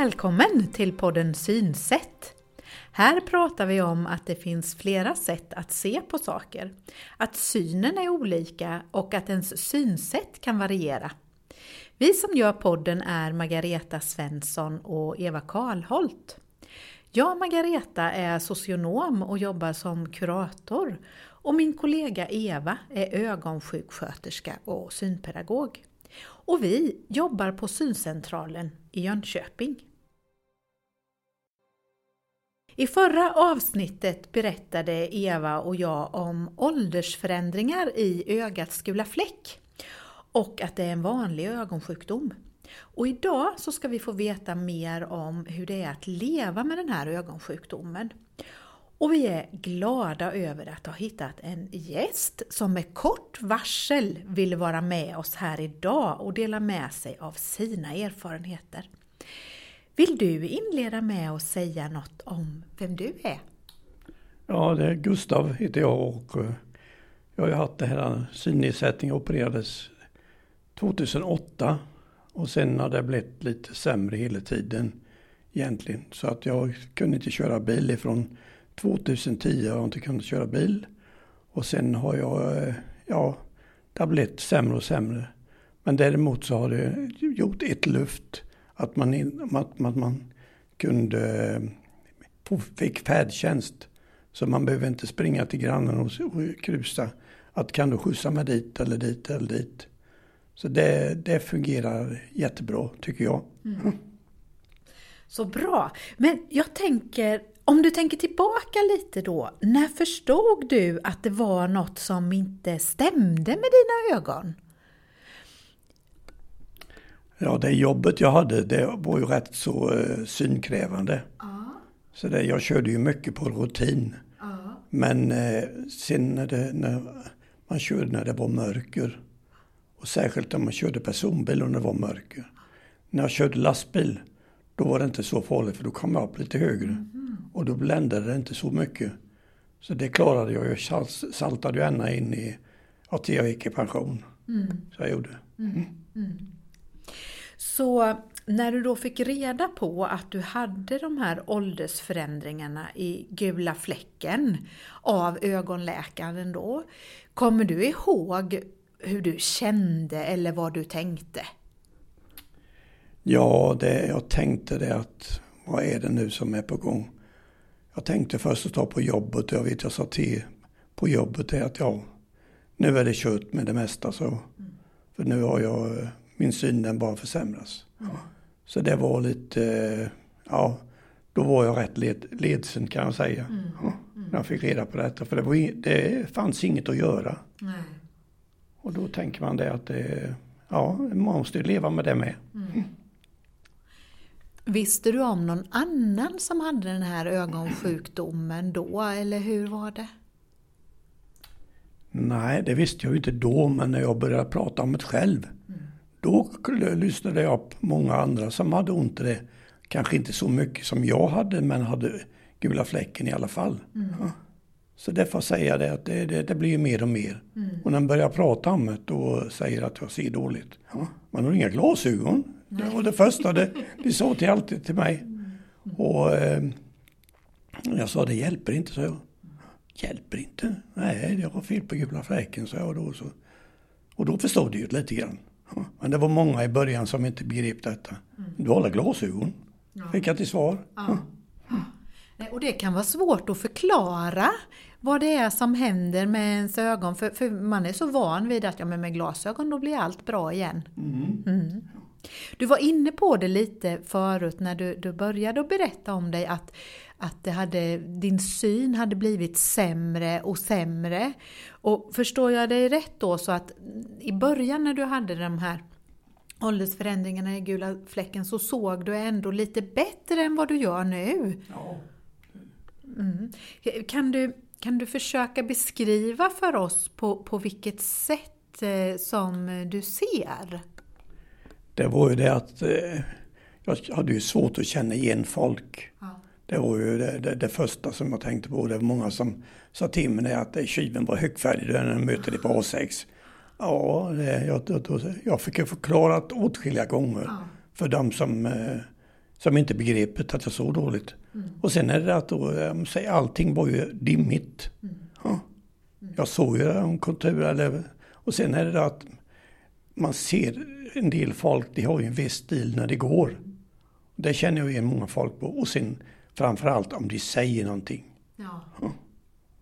Välkommen till podden Synsätt! Här pratar vi om att det finns flera sätt att se på saker, att synen är olika och att ens synsätt kan variera. Vi som gör podden är Margareta Svensson och Eva Karlholt. Jag, Margareta, är socionom och jobbar som kurator och min kollega Eva är ögonsjuksköterska och synpedagog. Och vi jobbar på Syncentralen i Jönköping. I förra avsnittet berättade Eva och jag om åldersförändringar i ögats gula fläck och att det är en vanlig ögonsjukdom. Och idag så ska vi få veta mer om hur det är att leva med den här ögonsjukdomen. Och vi är glada över att ha hittat en gäst som med kort varsel vill vara med oss här idag och dela med sig av sina erfarenheter. Vill du inleda med att säga något om vem du är? Ja, det är Gustav heter jag och eh, jag har haft det här eh, synnedsättning opererades 2008 och sen har det blivit lite sämre hela tiden egentligen. Så att jag kunde inte köra bil ifrån 2010 har jag inte kunnat köra bil. Och sen har jag, eh, ja, det har blivit sämre och sämre. Men däremot så har det gjort ett luft att man, att man, man kunde, fick färdtjänst. Så man behöver inte springa till grannen och, och krusa. Att kan du skjutsa mig dit eller dit eller dit. Så det, det fungerar jättebra tycker jag. Mm. Så bra. Men jag tänker, om du tänker tillbaka lite då. När förstod du att det var något som inte stämde med dina ögon? Ja, det jobbet jag hade det var ju rätt så uh, synkrävande. Ja. Så det, jag körde ju mycket på rutin. Ja. Men uh, sen när, det, när man körde när det var mörker och särskilt om man körde personbil och det var mörker. När jag körde lastbil då var det inte så farligt för då kom jag upp lite högre. Mm. Och då bländade det inte så mycket. Så det klarade jag. Jag saltade ju ända in i att jag gick i pension. Mm. Så jag gjorde. Mm. Så när du då fick reda på att du hade de här åldersförändringarna i gula fläcken av ögonläkaren då, kommer du ihåg hur du kände eller vad du tänkte? Ja, det, jag tänkte det att vad är det nu som är på gång? Jag tänkte först att ta på jobbet och jag vet jag sa till på jobbet det att ja, nu är det kört med det mesta så. Mm. För nu har jag, min syn den bara försämras. Mm. Så det var lite, ja, då var jag rätt led, ledsen kan jag säga. Mm. Ja, när jag fick reda på detta. För det, var, det fanns inget att göra. Nej. Och då tänker man det att det, ja, man måste leva med det med. Mm. Visste du om någon annan som hade den här ögonsjukdomen då, eller hur var det? Nej, det visste jag ju inte då, men när jag började prata om det själv, mm. Då lyssnade jag på många andra som hade ont i det. Kanske inte så mycket som jag hade, men hade gula fläcken i alla fall. Mm. Ja. Så därför säger jag det att det, det, det blir mer och mer. Mm. Och när man börjar prata om det och säger att jag ser dåligt. Ja, man har inga glasögon. Nej. Det var det första det, de sa till alltid till mig. Mm. Och eh, jag sa det hjälper inte, så jag. Hjälper inte? Nej, jag har fel på gula fläcken, sa jag då. Så. Och då förstod de ju lite grann. Ja, men det var många i början som inte begrep detta. Mm. Du har alla glasögon, ja. fick jag till svar. Ja. Och det kan vara svårt att förklara vad det är som händer med ens ögon. För, för man är så van vid att ja, men med glasögon då blir allt bra igen. Mm. Mm. Du var inne på det lite förut när du, du började berätta om dig att, att det hade, din syn hade blivit sämre och sämre. Och förstår jag dig rätt då så att i början när du hade de här åldersförändringarna i gula fläcken så såg du ändå lite bättre än vad du gör nu? Ja. Mm. Kan, du, kan du försöka beskriva för oss på, på vilket sätt eh, som du ser? Det var ju det att eh, jag hade ju svårt att känna igen folk. Ja. Det var ju det, det, det, första som jag tänkte på. Det var många som sa till mig att kyven var högfärdig när jag mötte det på A6. Ja, det, jag, jag, fick ju förklarat åtskilliga gånger ja. för de som eh, som inte begrep att jag såg dåligt. Mm. Och sen är det att då, säger allting var ju dimmigt. Mm. Ja. Jag såg ju en kontur, eller, och sen är det att man ser en del folk, de har ju en viss stil när det går. Det känner jag igen många folk på. Och sen framförallt om de säger någonting. Ja.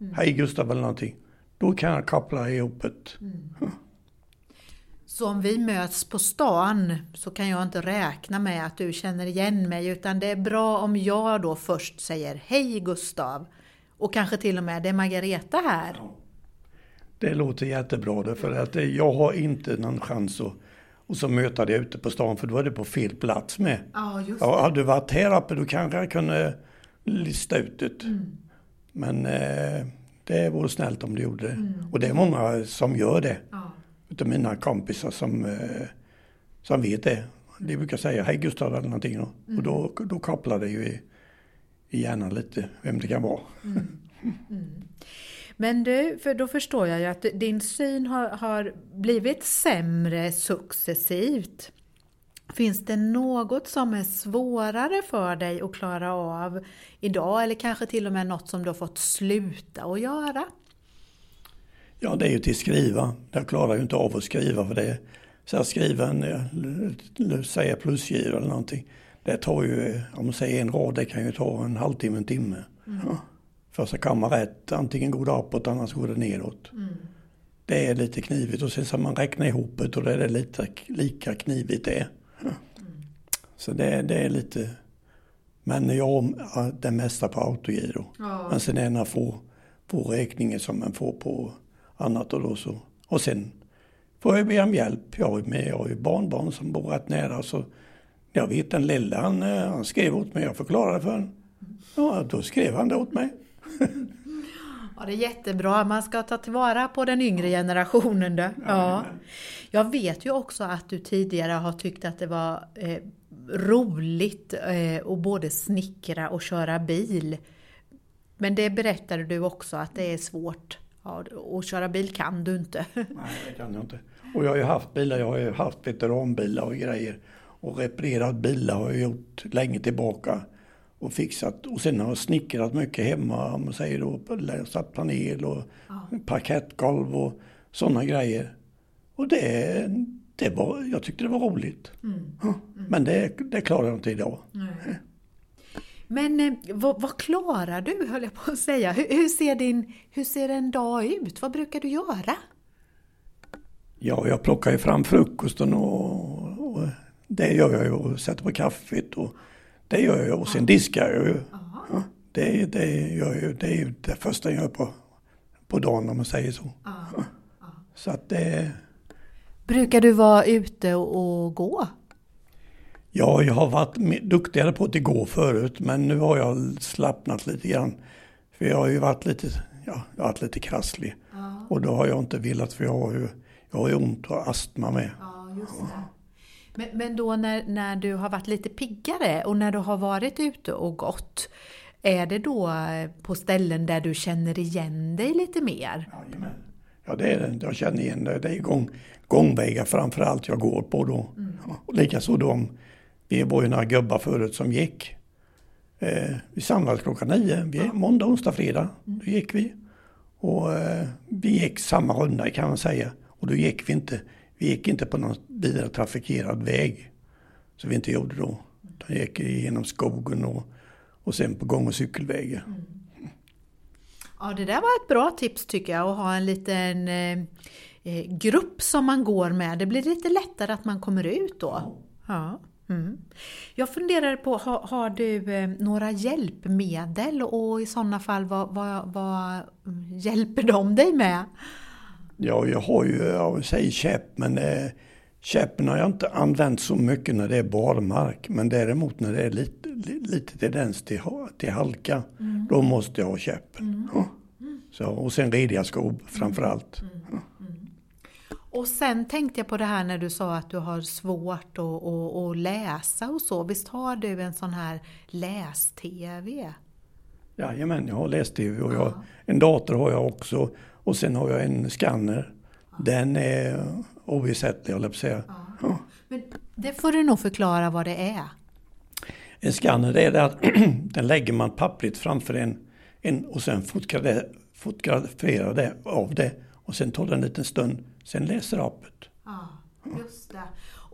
Mm. Hej Gustav eller någonting. Då kan jag koppla ihop det. Mm. Så om vi möts på stan så kan jag inte räkna med att du känner igen mig utan det är bra om jag då först säger Hej Gustav och kanske till och med det är Margareta här. Det låter jättebra för att jag har inte någon chans att och så möta dig ute på stan för då är det på fel plats med. Ja, just. Ja, hade du varit här uppe då kanske jag kunde lista ut det. Mm. Men eh, det vore snällt om du gjorde det. Mm. Och det är många som gör det. Ja. Utav mina kompisar som, eh, som vet det. De brukar säga hej Gustav eller någonting. Mm. Och då, då kopplar det ju i, i hjärnan lite vem det kan vara. Men du, för då förstår jag ju att din syn har, har blivit sämre successivt. Finns det något som är svårare för dig att klara av idag eller kanske till och med något som du har fått sluta att göra? Ja, det är ju till skriva. Jag klarar ju inte av att skriva för det. Så att skriva en, säga plusgivare eller någonting. Det tar ju, om man säger en rad, det kan ju ta en halvtimme, en timme. Mm. Ja. För att komma rätt, antingen går det uppåt annars går det neråt. Mm. Det är lite knivigt och sen ska man räkna ihop det och det är lite lika knivigt det. Mm. Så det, det är lite, men jag har det mesta på autogiro. Ja. Men sen är det några få, få räkningar som man får på annat och då så. Och sen får jag be om hjälp. Jag, med, jag har ju barnbarn som bor rätt nära så jag vet den lilla han, eh, han skrev åt mig, jag förklarade för honom. Ja, då skrev han det åt mig. Ja, det är jättebra. Man ska ta tillvara på den yngre generationen. Då. Ja. Jag vet ju också att du tidigare har tyckt att det var eh, roligt eh, att både snickra och köra bil. Men det berättade du också att det är svårt. Ja, och köra bil kan du inte. Nej, det kan jag inte. Och jag har ju haft bilar, jag har ju haft veteranbilar och grejer. Och reparerat bilar har jag gjort länge tillbaka och fixat. Och sen har jag snickrat mycket hemma, om man säger då, satt panel och ja. parkettgolv och sådana grejer. Och det, det var, jag tyckte det var roligt. Mm. Mm. Men det, det klarar jag inte idag. Nej. Men eh, vad, vad, klarar du, höll jag på att säga. Hur, hur, ser din, hur ser en dag ut? Vad brukar du göra? Ja, jag plockar ju fram frukosten och, och det gör jag ju och sätter på kaffet och det gör jag och sen diskar jag ju. Ja, det, det, gör jag, det är ju det första jag gör på, på dagen om man säger så. Ja. Så att det... Brukar du vara ute och, gå? Ja, jag har varit duktigare på att gå förut men nu har jag slappnat lite grann. För jag har ju varit lite, ja, jag har varit lite krasslig. Ja. Och då har jag inte velat för jag har ju, jag har ju ont och astma med. Ja. Men, men då när, när du har varit lite piggare och när du har varit ute och gått, är det då på ställen där du känner igen dig lite mer? Jajamän. Ja, det är det. Jag känner igen det. Det är gång, gångvägar framför allt jag går på då. Mm. Och likaså de, vi var ju några gubbar förut som gick. Eh, vi samlades klockan nio, vi, ja. måndag, onsdag, fredag. Mm. Då gick vi. Och eh, vi gick samma runda kan man säga. Och då gick vi inte vi gick inte på någon vidare trafikerad väg. Som vi inte gjorde då. Vi gick genom skogen och, och sen på gång och cykelvägar. Mm. Ja, det där var ett bra tips tycker jag, att ha en liten eh, eh, grupp som man går med. Det blir lite lättare att man kommer ut då. Ja. Mm. Jag funderar på, har, har du eh, några hjälpmedel och i sådana fall vad, vad, vad hjälper de dig med? Ja, jag har ju, jag säger käpp, men eh, käppen har jag inte använt så mycket när det är barmark. Men däremot när det är lite, lite tendens till, till halka, mm. då måste jag ha käppen. Mm. Ja. Så, och sen rediga skor framförallt. Mm. Ja. Mm. Och sen tänkte jag på det här när du sa att du har svårt att, att, att läsa och så. Visst har du en sån här läs-tv? Jajamän, jag har läs-tv och jag, en dator har jag också. Och sen har jag en skanner. Den är oersättlig, jag säga. Ja. Men det får du nog förklara vad det är. En skanner det är det att den lägger man pappret framför en, en och sen fotograferar det av det och sen tar det en liten stund, sen läser appet. Ja, just det.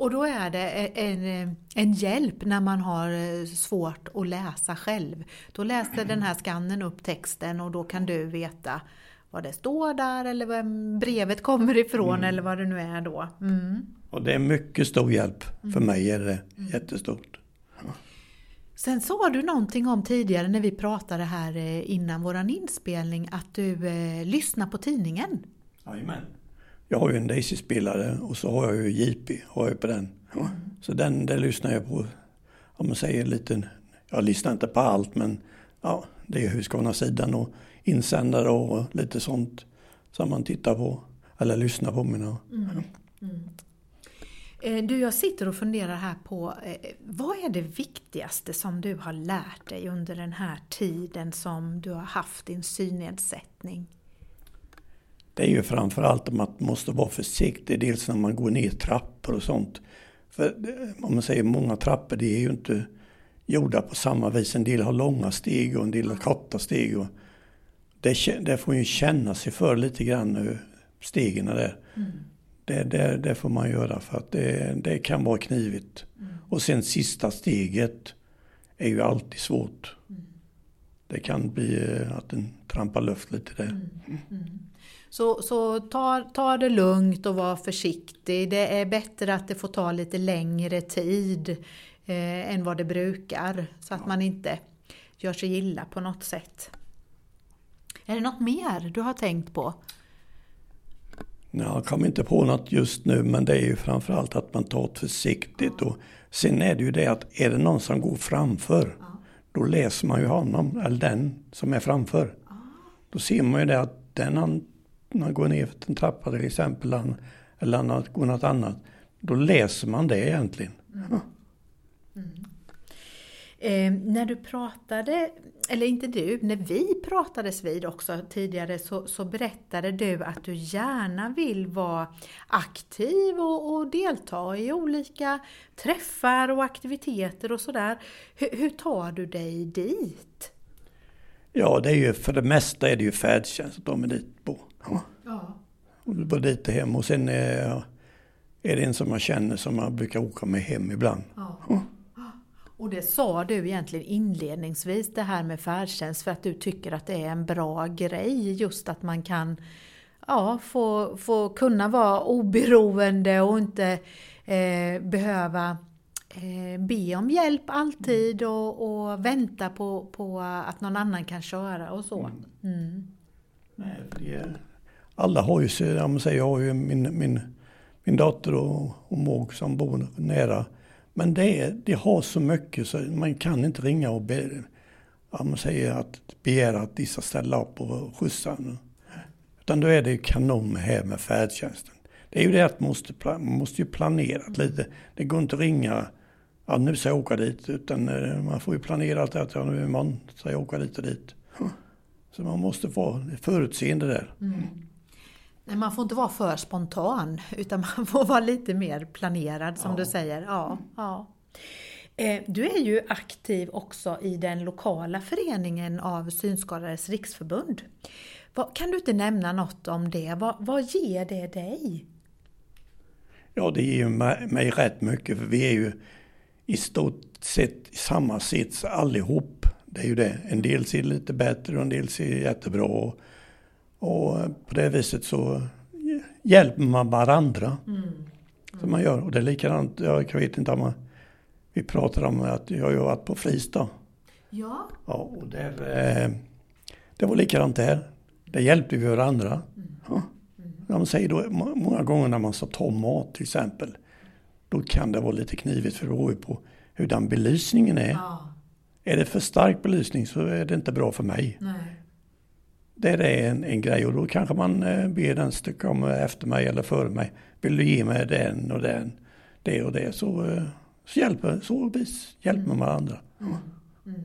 Och då är det en, en hjälp när man har eh, svårt att läsa själv. Då läser den här skannen upp texten och då kan du veta vad det står där eller var brevet kommer ifrån mm. eller vad det nu är då. Mm. Och det är mycket stor hjälp. För mm. mig är det mm. jättestort. Sen sa du någonting om tidigare när vi pratade här eh, innan våran inspelning att du eh, lyssnar på tidningen. Jajamän. Jag har ju en Daisy-spelare och så har jag ju JP har jag på den. Mm. Så den, den lyssnar jag på, om man säger lite, jag lyssnar inte på allt men ja, det är Husqvarna-sidan och insändare och lite sånt som man tittar på eller lyssnar på. Mina. Mm. Mm. Eh, du, jag sitter och funderar här på eh, vad är det viktigaste som du har lärt dig under den här tiden som du har haft din synnedsättning? Det är ju framförallt att man måste vara försiktig, dels när man går ner trappor och sånt. För eh, om man säger många trappor, det är ju inte gjorda på samma vis. En del har långa steg och en del har korta steg. Och det, det får ju känna sig för lite grann, stegen där. Mm. Det, det, det, får man göra för att det, det kan vara knivigt. Mm. Och sen sista steget är ju alltid svårt. Mm. Det kan bli eh, att den trampar luft lite där. Mm. mm. Så, så ta, ta det lugnt och var försiktig. Det är bättre att det får ta lite längre tid eh, än vad det brukar. Så att ja. man inte gör sig illa på något sätt. Är det något mer du har tänkt på? Jag kommer inte på något just nu men det är ju framförallt att man tar det försiktigt. Och sen är det ju det att är det någon som går framför ja. då läser man ju honom eller den som är framför. Ja. Då ser man ju det att den han, han går ner för en trappa till exempel eller han går något annat. Då läser man det egentligen. Mm. Mm. Eh, när du pratade, eller inte du, när vi pratades vid också tidigare så, så berättade du att du gärna vill vara aktiv och, och delta i olika träffar och aktiviteter och sådär. Hur, hur tar du dig dit? Ja, det är ju för det mesta är det ju färdtjänst att de är dit på. Ja. ja. Och dit och hem och sen är, är det en som man känner som man brukar åka med hem ibland. Ja. ja. Och det sa du egentligen inledningsvis det här med färdtjänst för att du tycker att det är en bra grej just att man kan ja, få, få kunna vara oberoende och inte eh, behöva eh, be om hjälp alltid och, och, vänta på, på att någon annan kan köra och så. Mm. mm. Nej, alla har ju, jag, säger, jag har ju min, min, min dotter och, och Måg som bor nära men det, det har så mycket så man kan inte ringa och be, ja, man säger att begära att de ska ställa upp och skjutsa. Utan då är det kanon här med färdtjänsten. Det är ju det att man måste, man måste ju planera lite. Det går inte att ringa, ja nu ska jag åka dit, utan eh, man får ju planera att ja, nu imorgon ska jag åka dit och dit. Så man måste vara förutseende där. Mm. Man får inte vara för spontan utan man får vara lite mer planerad som ja. du säger. Ja, ja. Eh, du är ju aktiv också i den lokala föreningen av Synskadades riksförbund. Kan du inte nämna något om det? Vad, vad ger det dig? Ja, det ger mig, mig rätt mycket för vi är ju i stort sett i samma sits allihop. Det är ju det. En del ser lite bättre och en del ser jättebra. Och på det viset så hjälper man varandra. Mm. Mm. Som man gör. Och det är likadant, jag vet inte om man, vi pratar om att jag har varit på Fristad. Ja. Ja, och där, eh, det var likadant där. Där hjälpte vi varandra. Mm. Ja. De säger då, många gånger när man ska ta mat till exempel, då kan det vara lite knivigt för det beror på hur den belysningen är. Ja. Är det för stark belysning så är det inte bra för mig. Nej det är en, en grej och då kanske man eh, ber den att komma efter mig eller före mig. Vill du ge mig den och den, det och det så, eh, så hjälper, så vis hjälper man varandra. Mm. Mm.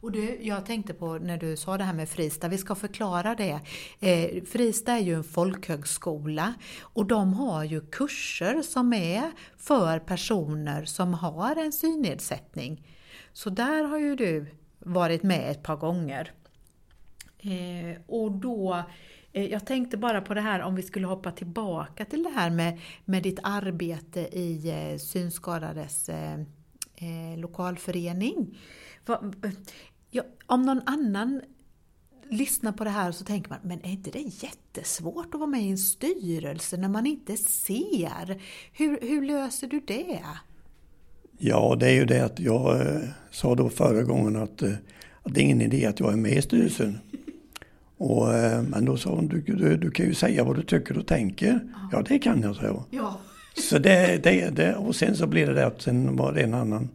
Och du, jag tänkte på när du sa det här med Frista, vi ska förklara det. Eh, Frista är ju en folkhögskola och de har ju kurser som är för personer som har en synnedsättning. Så där har ju du varit med ett par gånger. Eh, och då, eh, jag tänkte bara på det här om vi skulle hoppa tillbaka till det här med, med ditt arbete i eh, synskadades eh, eh, lokalförening. Va, ja, om någon annan lyssnar på det här så tänker man, men är inte det jättesvårt att vara med i en styrelse när man inte ser? Hur, hur löser du det? Ja, det är ju det att jag eh, sa då förra gången att, eh, att det är ingen idé att jag är med i styrelsen. Och, eh, men då sa hon, du, du, du kan ju säga vad du tycker och tänker. Ja, ja det kan jag, sa jag. Ja. Så det, det, det, och sen så blev det det att sen var det en annan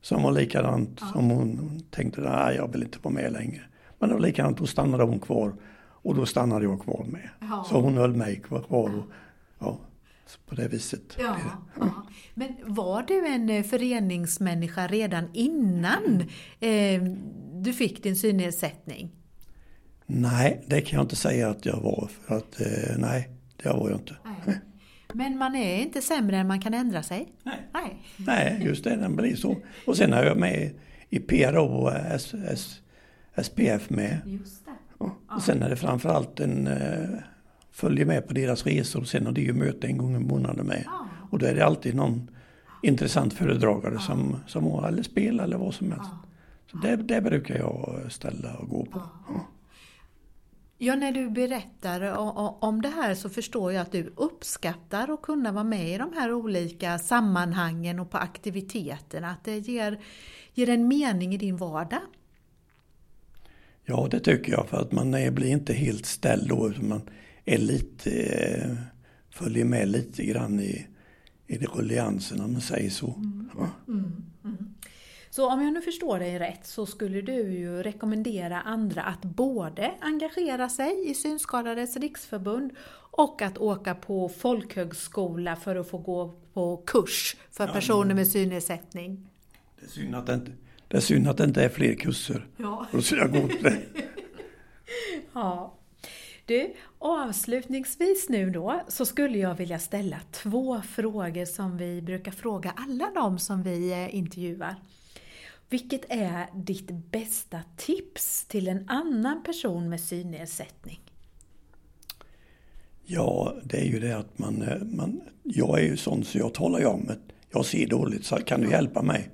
som var likadant ja. som hon tänkte, nej jag vill inte vara med längre. Men det var likadant, då stannade hon kvar. Och då stannade jag kvar med. Ja. Så hon höll mig kvar. Och, ja, på det viset. Ja, ja. Men var du en eh, föreningsmänniska redan innan eh, du fick din synnedsättning? Nej, det kan jag inte säga att jag var. För att, eh, nej, det var jag inte. Nej. Men man är inte sämre än man kan ändra sig? Nej, nej. nej just det, den blir så. Och sen är jag med i PRO och S, S, SPF med. Just det. Och sen är det framförallt en eh, följer med på deras resor och sen har de ju möte en gång i månaden med. Ja. Och då är det alltid någon intressant föredragare ja. som, som har, eller spelar eller vad som helst. Så det, det brukar jag ställa och gå på. Ja, när du berättar om det här så förstår jag att du uppskattar att kunna vara med i de här olika sammanhangen och på aktiviteterna. Att det ger, ger en mening i din vardag. Ja, det tycker jag. För att man är, blir inte helt ställd då. Man är lite, eh, följer med lite grann i, i rulliansen om man säger så. Mm. Mm. Så om jag nu förstår dig rätt så skulle du ju rekommendera andra att både engagera sig i Synskadades riksförbund och att åka på folkhögskola för att få gå på kurs för personer med synnedsättning. Det är synd att det inte, det är, synd att det inte är fler kurser. Ja. Då ska jag gå på det. ja. Du, avslutningsvis nu då så skulle jag vilja ställa två frågor som vi brukar fråga alla de som vi eh, intervjuar. Vilket är ditt bästa tips till en annan person med synnedsättning? Ja, det är ju det att man, eh, man jag är ju sån så jag talar ju om att jag ser dåligt, så kan du hjälpa mig?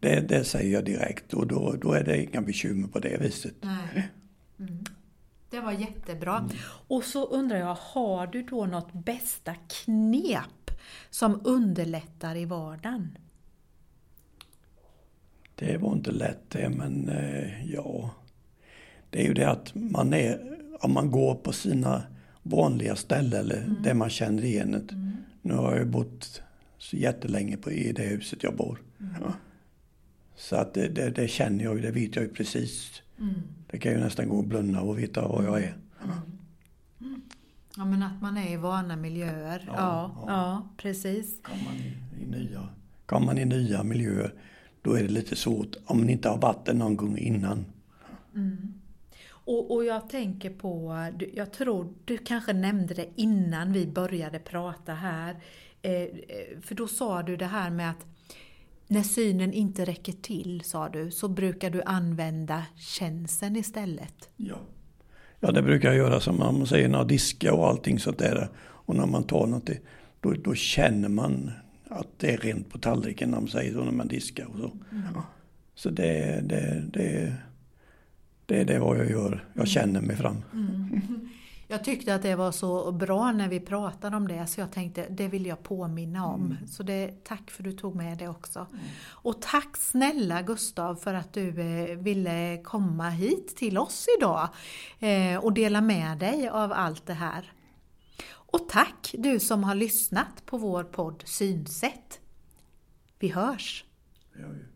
Det, det säger jag direkt och då, då är det inga bekymmer på det viset. Mm. Det var jättebra. Mm. Och så undrar jag, har du då något bästa knep som underlättar i vardagen? Det var inte lätt det, men eh, ja. Det är ju det att man är, om man går på sina vanliga ställen eller mm. där man känner igen det. Mm. Nu har jag bott så jättelänge på, i det huset jag bor. Mm. Ja. Så att det, det, det, känner jag ju, det vet jag ju precis. Mm. Det kan ju nästan gå och blunda och veta var jag är. Ja. Mm. ja men att man är i vana miljöer. Ja, ja, ja. precis. Kommer man i, i, nya, kommer man i nya miljöer då är det lite svårt om man inte har där någon gång innan. Mm. Och, och, jag tänker på, jag tror du kanske nämnde det innan vi började prata här. Eh, eh, för då sa du det här med att när synen inte räcker till, sa du, så brukar du använda känseln istället. Ja. ja, det brukar jag göra som man säger, när diska och allting sånt där. Och när man tar något, då, då känner man att det är rent på tallriken när man säger så när man diskar och så. Mm. Ja. Så det, det, det, det är det vad jag gör. Jag känner mig fram. Mm. Jag tyckte att det var så bra när vi pratade om det så jag tänkte det vill jag påminna om. Mm. Så det, tack för att du tog med det också. Mm. Och tack snälla Gustav för att du eh, ville komma hit till oss idag eh, och dela med dig av allt det här. Och tack du som har lyssnat på vår podd Synsätt. Vi hörs! Det gör vi.